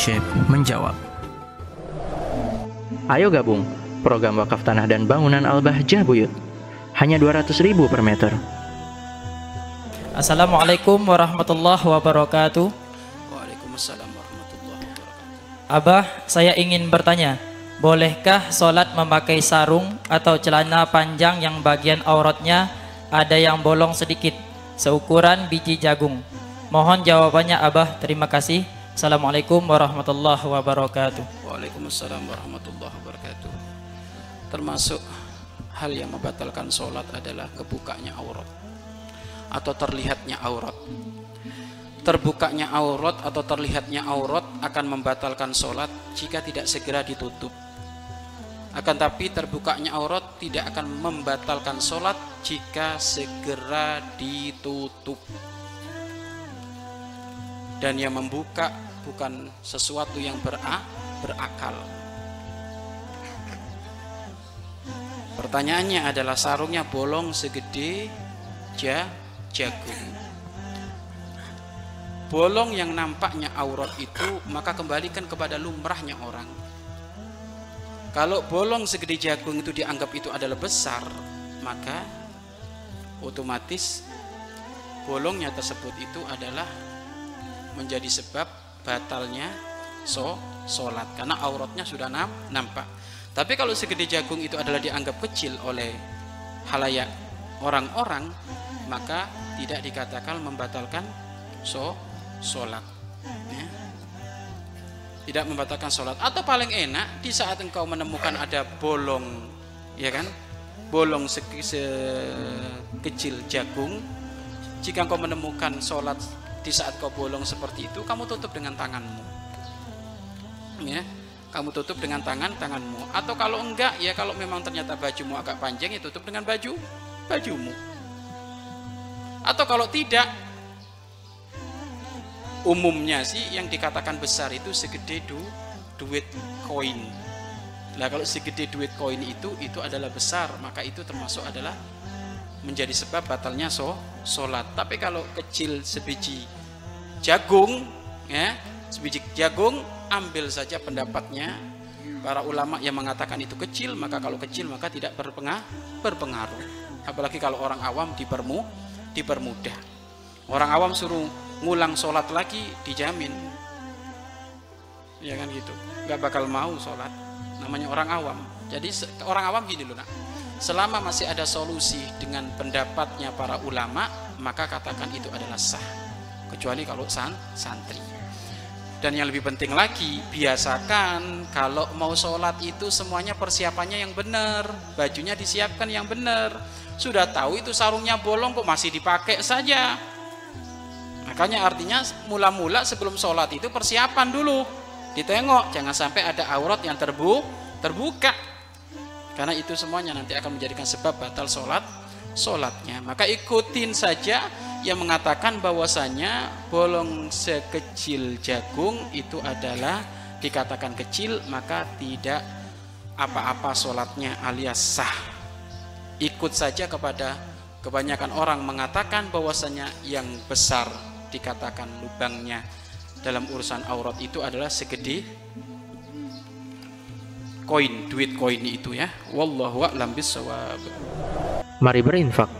Syekh menjawab. Ayo gabung program wakaf tanah dan bangunan Al-Bahjah Buyut. Hanya 200 ribu per meter. Assalamualaikum warahmatullahi wabarakatuh. Waalaikumsalam warahmatullahi wabarakatuh. Abah, saya ingin bertanya, bolehkah sholat memakai sarung atau celana panjang yang bagian auratnya ada yang bolong sedikit, seukuran biji jagung? Mohon jawabannya Abah, terima kasih. Assalamualaikum warahmatullahi wabarakatuh. Waalaikumsalam warahmatullahi wabarakatuh. Termasuk hal yang membatalkan sholat adalah kebukanya aurat atau terlihatnya aurat. Terbukanya aurat atau terlihatnya aurat akan membatalkan sholat jika tidak segera ditutup. Akan tapi terbukanya aurat tidak akan membatalkan sholat jika segera ditutup. Dan yang membuka bukan sesuatu yang bera, berakal. Pertanyaannya adalah sarungnya bolong segede ja, jagung. Bolong yang nampaknya aurat itu maka kembalikan kepada lumrahnya orang. Kalau bolong segede jagung itu dianggap itu adalah besar, maka otomatis bolongnya tersebut itu adalah menjadi sebab batalnya so solat karena auratnya sudah nam, nampak. Tapi kalau segede jagung itu adalah dianggap kecil oleh halayak orang-orang, maka tidak dikatakan membatalkan so solat. Ya. Tidak membatalkan solat. Atau paling enak di saat engkau menemukan ada bolong, ya kan? Bolong sekecil jagung. Jika engkau menemukan solat di saat kau bolong seperti itu, kamu tutup dengan tanganmu. Ya, kamu tutup dengan tangan tanganmu. Atau kalau enggak ya kalau memang ternyata bajumu agak panjang ya tutup dengan baju bajumu. Atau kalau tidak umumnya sih yang dikatakan besar itu segede du, duit koin. Nah kalau segede duit koin itu itu adalah besar maka itu termasuk adalah menjadi sebab batalnya so sholat. Tapi kalau kecil sebiji jagung ya sebiji jagung ambil saja pendapatnya. Para ulama yang mengatakan itu kecil maka kalau kecil maka tidak berpengaruh berpengaruh. Apalagi kalau orang awam dipermu dipermudah. Orang awam suruh ngulang sholat lagi dijamin. Ya kan gitu. Nggak bakal mau sholat. Namanya orang awam. Jadi orang awam gini loh nak. Selama masih ada solusi dengan pendapatnya para ulama maka katakan itu adalah sah kecuali kalau san santri. Dan yang lebih penting lagi biasakan kalau mau sholat itu semuanya persiapannya yang benar bajunya disiapkan yang benar. Sudah tahu itu sarungnya bolong kok masih dipakai saja. Makanya artinya mula-mula sebelum sholat itu persiapan dulu. Ditengok jangan sampai ada aurat yang terbu terbuka. Karena itu semuanya nanti akan menjadikan sebab batal sholat sholatnya. Maka ikutin saja yang mengatakan bahwasanya bolong sekecil jagung itu adalah dikatakan kecil maka tidak apa-apa sholatnya alias sah. Ikut saja kepada kebanyakan orang mengatakan bahwasanya yang besar dikatakan lubangnya dalam urusan aurat itu adalah segede koin duit koin itu ya. Wallahu a'lam bissawab. Mari berinfak